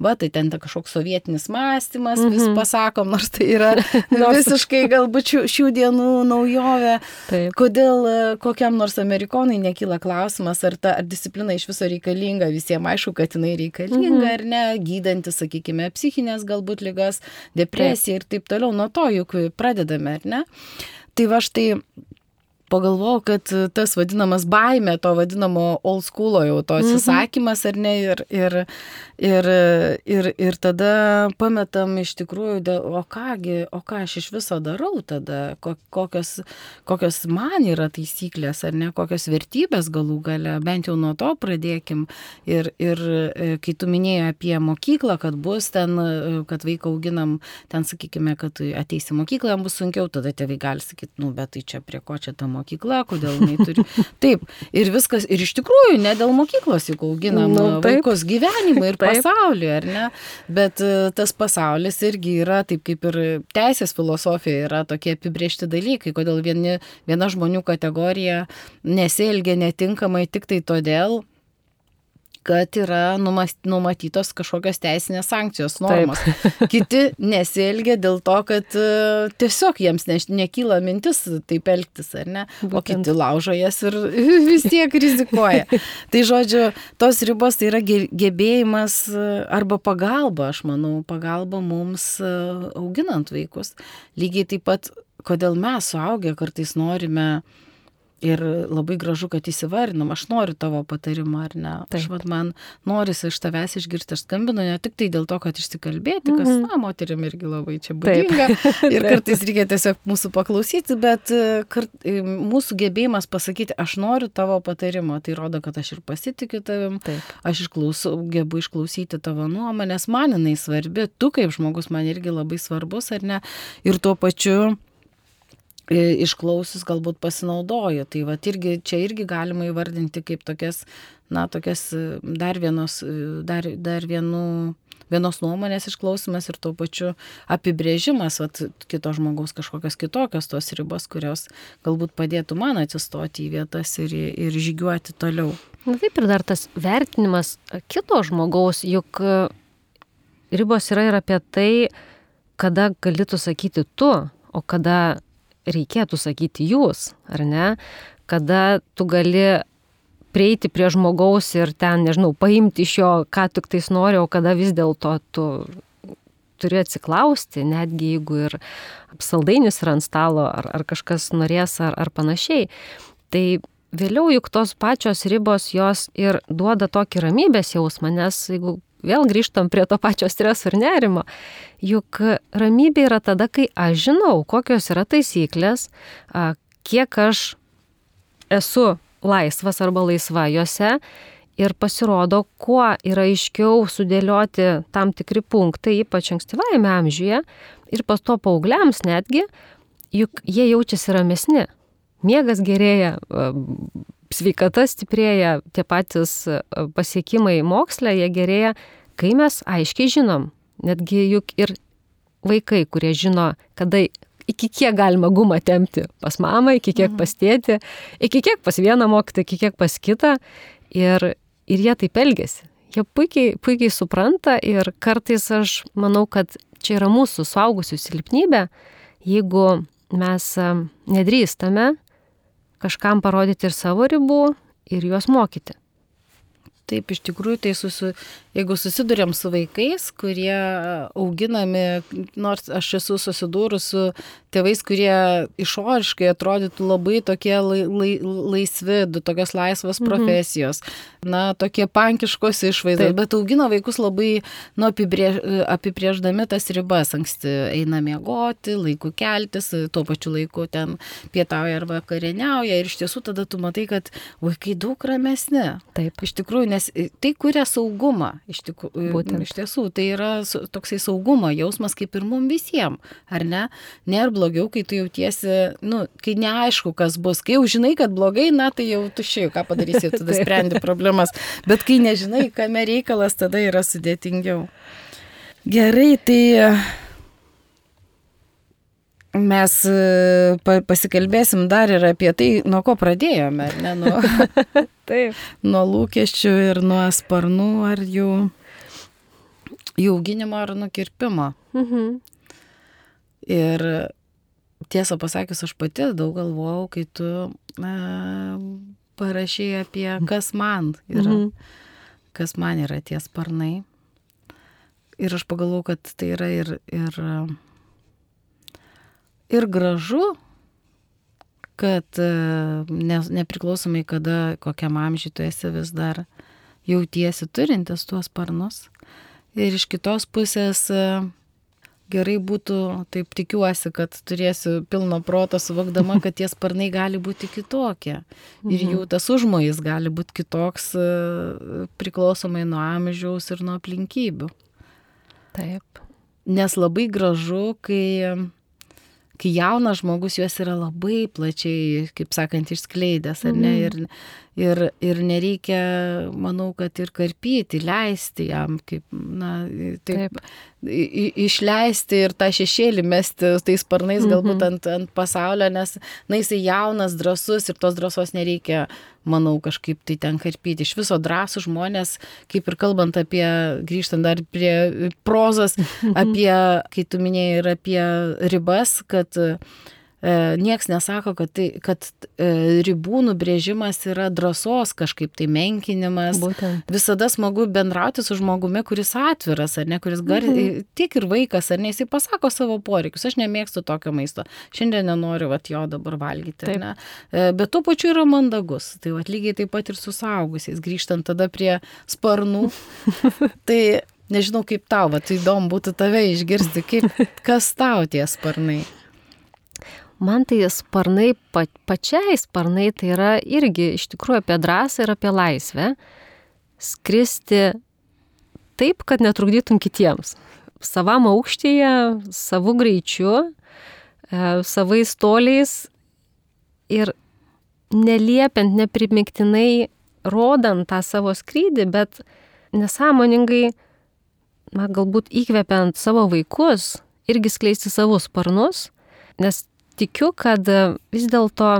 va, tai ten ta kažkoks sovietinis mąstymas, mm -hmm. vis mhm. pasakom, nors tai yra visiškai galbūt šių, šių dienų naujovė. Taip. Kodėl e, kokiam nors amerikonai nekyla klausimas, ar ta ar disciplina iš viso reikalinga, visiems aišku, kad jinai reikalinga, mm -hmm. ar ne, gydanti, sakykime, psichinės galbūt lygas, depresiją ir taip toliau, nuo to juk pradedame, ar ne? Tai va štai pagalvojau, kad tas vadinamas baime, to vadinamo old schoolo jau to mhm. atsisakymas ar ne, ir, ir, ir, ir, ir tada pametam iš tikrųjų, dėl, o kągi, o ką aš iš viso darau tada, kokios, kokios man yra taisyklės ar ne, kokios vertybės galų gale, bent jau nuo to pradėkim. Ir, ir e, kai tu minėjai apie mokyklą, kad bus ten, e, kad vaiką auginam, ten sakykime, kad ateisi mokyklą, jam bus sunkiau, tada tėvai gali sakyti, nu, bet tai čia prie ko čia ta mokykla mokykla, kodėl jinai turi. Taip, ir viskas, ir iš tikrųjų, ne dėl mokyklos juk auginam nu, vaikus gyvenimą ir taip. pasaulį, ar ne? Bet e, tas pasaulis irgi yra, taip kaip ir teisės filosofija, yra tokie apibriežti dalykai, kodėl vieni, viena žmonių kategorija nesielgia netinkamai tik tai todėl, kad yra numatytos kažkokios teisinės sankcijos normos. Taip. Kiti nesielgia dėl to, kad uh, tiesiog jiems ne, nekyla mintis taip elgtis, ar ne? Būtent. O kiti laužo jas ir vis tiek rizikuoja. tai žodžiu, tos ribos tai yra gebėjimas e, arba pagalba, aš manau, pagalba mums uh, auginant vaikus. Lygiai taip pat, kodėl mes suaugę kartais norime uh, Ir labai gražu, kad įsivardinam, aš noriu tavo patarimą ar ne. Taip. Aš vat, man norisi iš tavęs išgirsti, aš skambinu ne tik tai dėl to, kad išsikalbėti, kas, mm -hmm. na, moterim irgi labai čia būdinga. ir kartais reikia tiesiog mūsų paklausyti, bet e, kart, e, mūsų gebėjimas pasakyti, aš noriu tavo patarimo, tai rodo, kad aš ir pasitikiu tavim, Taip. aš išklausau, gebu išklausyti tavo nuomonės, man jinai svarbi, tu kaip žmogus man irgi labai svarbus, ar ne. Ir tuo pačiu išklausus galbūt pasinaudoju. Tai va irgi, čia irgi galima įvardinti kaip tokias, na, tokias dar vienos, dar, dar vienų vienos nuomonės išklausimas ir tuo pačiu apibrėžimas, vat, kito žmogaus kažkokios kitokios tos ribos, kurios galbūt padėtų man atsistoti į vietas ir, ir žygiuoti toliau. Na taip ir dar tas vertinimas kito žmogaus, juk ribos yra ir apie tai, kada galėtų sakyti tu, o kada reikėtų sakyti jūs, ar ne, kada tu gali prieiti prie žmogaus ir ten, nežinau, paimti iš jo, ką tik tais nori, o kada vis dėlto tu turi atsiklausti, netgi jeigu ir apsaldainis yra ant stalo, ar, ar kažkas norės, ar, ar panašiai. Tai vėliau juk tos pačios ribos jos ir duoda tokį ramybės jausmą, nes jeigu vėl grįžtam prie to pačio streso ir nerimo. Juk ramybė yra tada, kai aš žinau, kokios yra taisyklės, kiek aš esu laisvas arba laisva juose ir pasirodo, kuo yra aiškiau sudėlioti tam tikri punktai, ypač ankstyvajame amžiuje ir pas to paaugliams netgi, juk jie jaučiasi ramesni. Miegas gerėja, sveikata stiprėja, tie patys e, pasiekimai moksle, jie gerėja, kai mes aiškiai žinom, netgi juk ir vaikai, kurie žino, kada iki kiek galima gumą tempti pas mamą, iki kiek mhm. pas tėti, iki kiek pas vieną mokytą, iki kiek pas kitą. Ir, ir jie taip elgesi. Jie puikiai, puikiai supranta ir kartais aš manau, kad čia yra mūsų suaugusių silpnybė, jeigu mes nedrįstame kažkam parodyti ir savo ribų ir juos mokyti. Taip, iš tikrųjų, tai susi, jeigu susidurėm su vaikais, kurie auginami, nors aš esu susidūrus su tėvais, kurie išoriškai atrodytų labai tokie lai, lai, laisvi, tokios laisvos mhm. profesijos, mhm. na, tokie pankiškos išvaizdos, Taip. bet augina vaikus labai, nu, apibrėž, apibrėždami tas ribas, anksti eina miegoti, laiku keltis, tuo pačiu laiku ten pietauja arba karieniauja ir iš tiesų tada tu matai, kad vaikai daug ramesni. Taip. Iš tikrųjų, nes tai kuria saugumą, iš, tikrų, Būtent. iš tiesų, tai yra toksai saugumo jausmas kaip ir mums visiems, ar ne? Nėra blogiau, kai tu jautiesi, nu, kai neaišku, kas bus. Kai jau žinai, kad blogai, na, tai jau tušiai, ką padarysi, tada sprendi problemas. Bet kai nežinai, kame reikalas, tada yra sudėtingiau. Gerai, tai mes e, pasikalbėsim dar ir apie tai, nuo ko pradėjome, ne? Nuo, Taip. nuo lūkesčių ir nuo sparnų ar jų, jų auginimo ar nukirpimo. Mhm. Ir tiesą pasakius, aš pati daug galvojau, kai tu na, parašai apie kas man yra, mhm. kas man yra tie sparnai. Ir aš pagalvojau, kad tai yra ir, ir, ir gražu, kad ne, nepriklausomai kada, kokiam amžiui tu esi vis dar jautiesi turintis tuos sparnus. Ir iš kitos pusės gerai būtų, taip tikiuosi, kad turėsiu pilno proto suvokdama, kad tie sparnai gali būti kitokie. Ir jų mhm. tas užmojas gali būti kitoks e, priklausomai nuo amžiaus ir nuo aplinkybių. Taip. Nes labai gražu, kai, kai jaunas žmogus juos yra labai plačiai, kaip sakant, išskleidęs, ar ne? Mhm. Ir, ir, ir nereikia, manau, kad ir karpyti, leisti jam, kaip, na, taip, taip išleisti ir tą šešėlį mesti tais sparnais galbūt mhm. ant, ant pasaulio, nes na, jisai jaunas, drasus ir tos drąsos nereikia, manau, kažkaip tai ten karpyti. Iš viso drąsų žmonės, kaip ir kalbant apie, grįžtant dar prie prozos, apie, kai tu minėjai ir apie ribas, kad uh, nieks nesako, kad, tai, kad e, ribų nubrėžimas yra drąsos kažkaip tai menkinimas. Būtent. Visada smagu bendrauti su žmogumi, kuris atviras, ar ne, kuris gar, mhm. tiek ir vaikas, ar ne, jisai pasako savo poreikius. Aš nemėgstu tokio maisto. Šiandien nenoriu vat, jo dabar valgyti. E, bet tuo pačiu yra mandagus. Tai vat, lygiai taip pat ir su saugusiais. Grįžtant tada prie sparnų. tai nežinau kaip tau, bet įdomu būtų tave išgirsti, kaip, kas tau tie sparnai. Man tai sparnai, pa, pačiai sparnai tai yra irgi iš tikrųjų apie drąsą ir apie laisvę. Skristi taip, kad netrukdytum kitiems. Savam aukštyje, savų greičiu, e, savais toliais ir neliepiant, neprimiktinai rodant tą savo skrydį, bet nesąmoningai, na, galbūt įkvepiant savo vaikus, irgi skleisti savo sparnus, nes tikiu, kad vis dėlto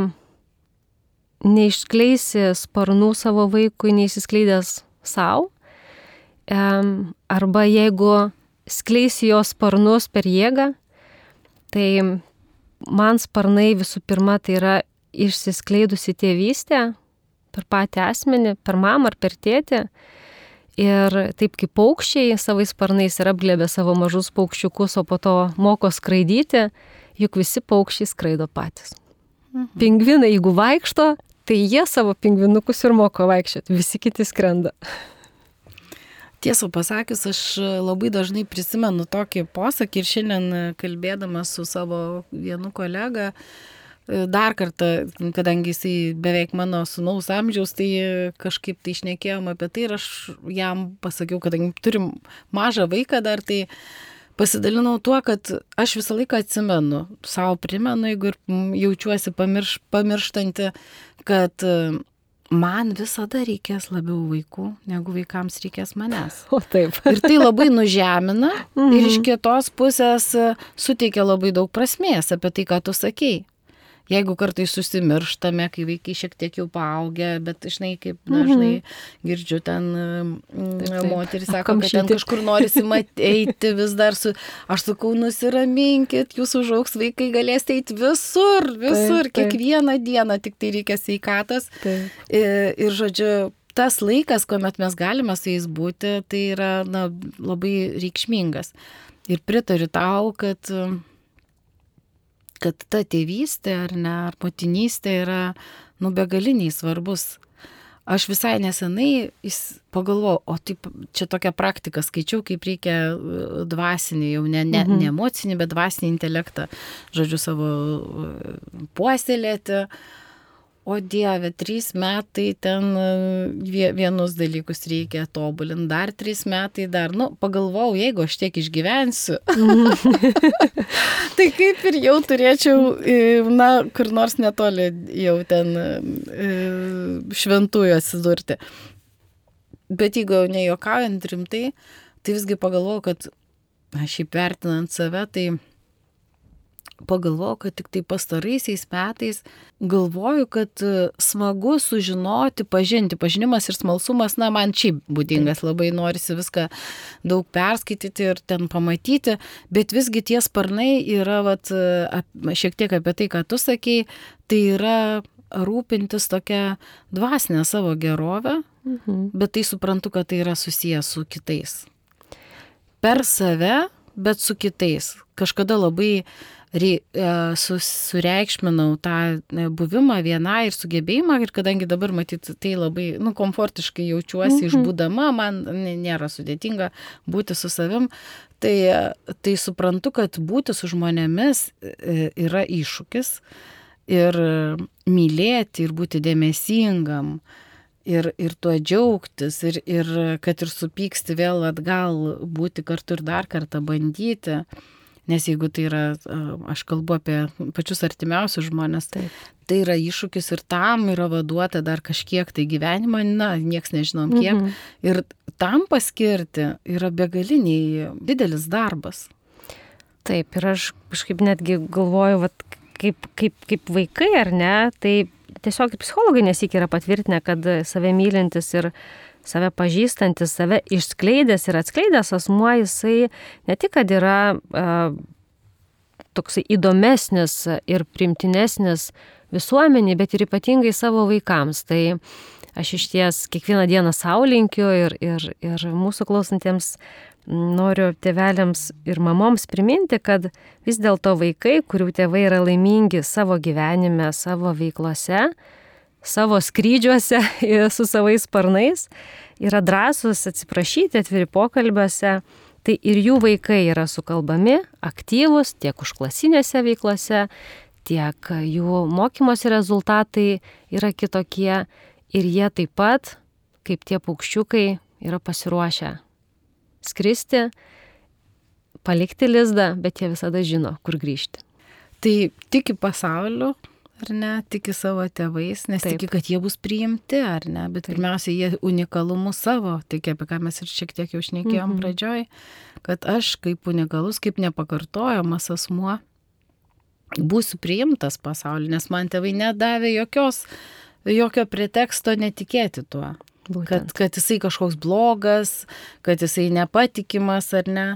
neišskleisi sparnų savo vaikui, neįsiskleidęs savo. Arba jeigu skleisi jo sparnus per jėgą, tai man sparnai visų pirma tai yra išsiskleidusi tėvystė per patį asmenį, per mamą ar per tėtį. Ir taip kaip paukščiai savais sparnais ir apglėbė savo mažus paukščiukus, o po to moko skraidyti, juk visi paukščiai skraido patys. Mhm. Pingvinai, jeigu vaikšto, tai jie savo pingvinukus ir moko vaikščioti, visi kiti skrenda. Tiesą pasakius, aš labai dažnai prisimenu tokį posakį ir šiandien kalbėdamas su savo vienu kolega, dar kartą, kadangi jisai beveik mano sunaus amžiaus, tai kažkaip tai išnekėjom apie tai ir aš jam pasakiau, kadangi turim mažą vaiką dar, tai uh, pasidalinau tuo, kad aš visą laiką atsimenu, savo primenu, jeigu ir jaučiuosi pamirš, pamirštanti, kad e, man visada reikės labiau vaikų, negu vaikams reikės manęs. O taip. Ir tai labai nužemina mhm. ir iš kitos pusės e, suteikia labai daug prasmės apie tai, ką tu sakei. Jeigu kartais susimirštame, kai vaikai šiek tiek jau paaugę, bet žinai, kaip dažnai mm -hmm. girdžiu ten mm, moteris sako, kad ten kažkur norisi eiti vis dar su, aš sakau, nusiraminkit, jūs užauks vaikai galėsite eiti visur, visur, taip, taip. kiekvieną dieną, tik tai reikia sveikatos. Ir, ir žodžiu, tas laikas, kuomet mes galime su jais būti, tai yra na, labai reikšmingas. Ir pritariu tau, kad kad ta tėvystė ar ne, ar motinystė yra, nu, begaliniai svarbus. Aš visai nesenai pagalvojau, o taip, čia tokia praktika, skaičiau, kaip reikia e, dvasinį, jau ne, ne, mhm. ne emocinį, bet dvasinį intelektą, žodžiu, savo e, puoselėti. Uh, O Dieve, trys metai ten e, vienus dalykus reikia tobulinti, dar trys metai dar, nu, pagalvojau, jeigu aš tiek išgyvensiu, tai kaip ir jau turėčiau, e, na, kur nors netoli jau ten e, šventųjų atsidurti. Bet jeigu jau nejuokaujant rimtai, tai visgi pagalvojau, kad aš įvertinant save, tai pagalvojau, kad tik tai pastaraisiais metais galvoju, kad e, smagu sužinoti, pažinti. Pažinimas ir smalsumas, na, man šiaip būdingas, labai norisi viską daug perskaityti ir ten pamatyti, bet visgi tie sparnai yra, vat, e, šiek tiek apie tai, ką tu sakei, tai yra rūpintis tokia dvasinė savo gerovę, mhm. bet tai suprantu, kad tai yra susijęs su kitais. Per save, bet su kitais. Kažkada labai E, sureikšminau tą e, buvimą vieną ir sugebėjimą ir kadangi dabar matyt tai labai, nu, komfortiškai jaučiuosi mhm. išbūdama, man nėra sudėtinga būti su savim, tai, tai suprantu, kad būti su žmonėmis e, yra iššūkis ir mylėti ir būti dėmesingam. Ir, ir tuo džiaugtis, ir, ir kad ir supyksti vėl atgal, būti kartu ir dar kartą bandyti. Nes jeigu tai yra, aš kalbu apie pačius artimiausius žmonės, tai, tai yra iššūkis ir tam yra vaduota dar kažkiek tai gyvenimo, na, nieks nežinom kiek. Mhm. Ir tam paskirti yra begaliniai didelis darbas. Taip, ir aš kažkaip netgi galvoju, vat, kaip, kaip, kaip vaikai ar ne, tai tiesiog psichologai nesik yra patvirtinę, kad save mylintis ir save pažįstantis, save išskleidęs ir atskleidęs asmuo, jisai ne tik, kad yra uh, toksai įdomesnis ir primtinesnis visuomeniai, bet ir ypatingai savo vaikams. Tai aš iš ties kiekvieną dieną saulinkiu ir, ir, ir mūsų klausantiems noriu tėveliams ir mamoms priminti, kad vis dėlto vaikai, kurių tėvai yra laimingi savo gyvenime, savo veiklose, savo skrydžiuose su savais sparnais, yra drąsus atsiprašyti, atviri pokalbiuose, tai ir jų vaikai yra sukalbami, aktyvus tiek užklasinėse veiklose, tiek jų mokymosi rezultatai yra kitokie. Ir jie taip pat, kaip tie paukščiukai, yra pasiruošę skristi, palikti lizdą, bet jie visada žino, kur grįžti. Tai tiki pasauliu, ar ne, tiki savo tėvais, nes Taip. tiki, kad jie bus priimti, ar ne, bet Taip. pirmiausia, jie unikalumu savo, tiki, apie ką mes ir šiek tiek jau šnekėjom mhm. pradžioj, kad aš kaip unikalus, kaip nepakartojamas asmuo būsiu priimtas pasauliu, nes man tėvai nedavė jokios, jokio preteksto netikėti tuo. Būtent. Kad, kad jisai kažkoks blogas, kad jisai nepatikimas ar ne.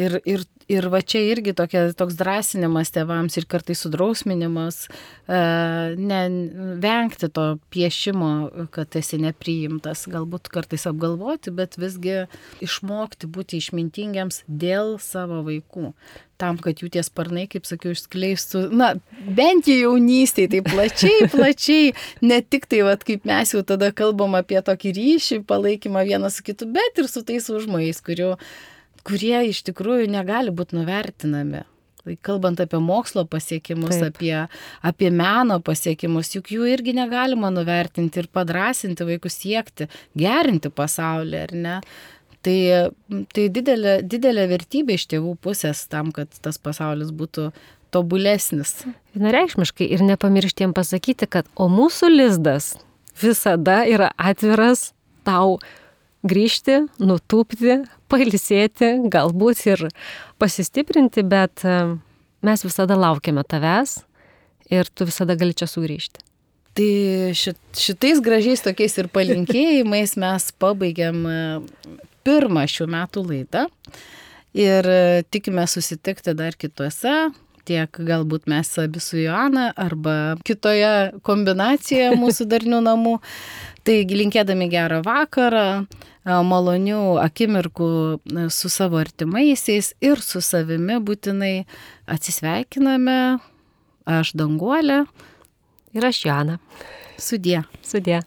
Ir, ir, ir va čia irgi tokia, toks drąsinimas tėvams ir kartais sudrausminimas, e, ne, vengti to piešimo, kad esi nepriimtas, galbūt kartais apgalvoti, bet visgi išmokti būti išmintingiams dėl savo vaikų. Tam, kad jų tie sparnai, kaip sakiau, išskleistų, na, bent jau jaunystėje, tai plačiai, plačiai, ne tik tai, vat, kaip mes jau tada kalbam apie tokį ryšį, palaikymą vienas su kitu, bet ir su tais užmojais, kurių, kurie iš tikrųjų negali būti nuvertinami. Tai kalbant apie mokslo pasiekimus, Taip. apie, apie meno pasiekimus, juk jų irgi negalima nuvertinti ir padrasinti vaikus siekti, gerinti pasaulį, ar ne? Tai, tai didelė, didelė vertybė iš tėvų pusės tam, kad tas pasaulis būtų tobulesnis. Vienareikšmiškai ir nepamirštiem pasakyti, kad o mūsų lizdas visada yra atviras tau grįžti, nutūpti, pailsėti, galbūt ir pasistiprinti, bet e, mes visada laukiame tavęs ir tu visada gali čia sugrįžti. Tai šit, šitais gražiais tokiais ir palinkėjimais mes pabaigiam e, pirmą šių metų laidą ir e, tikime susitikti dar kituose tiek galbūt mes abi su Joana arba kitoje kombinacijoje mūsų darnių namų. Taigi linkėdami gerą vakarą, malonių akimirkų su savo artimaisiais ir su savimi būtinai atsisveikiname. Aš Danguolė. Ir aš Joana. Sudė. Sudė.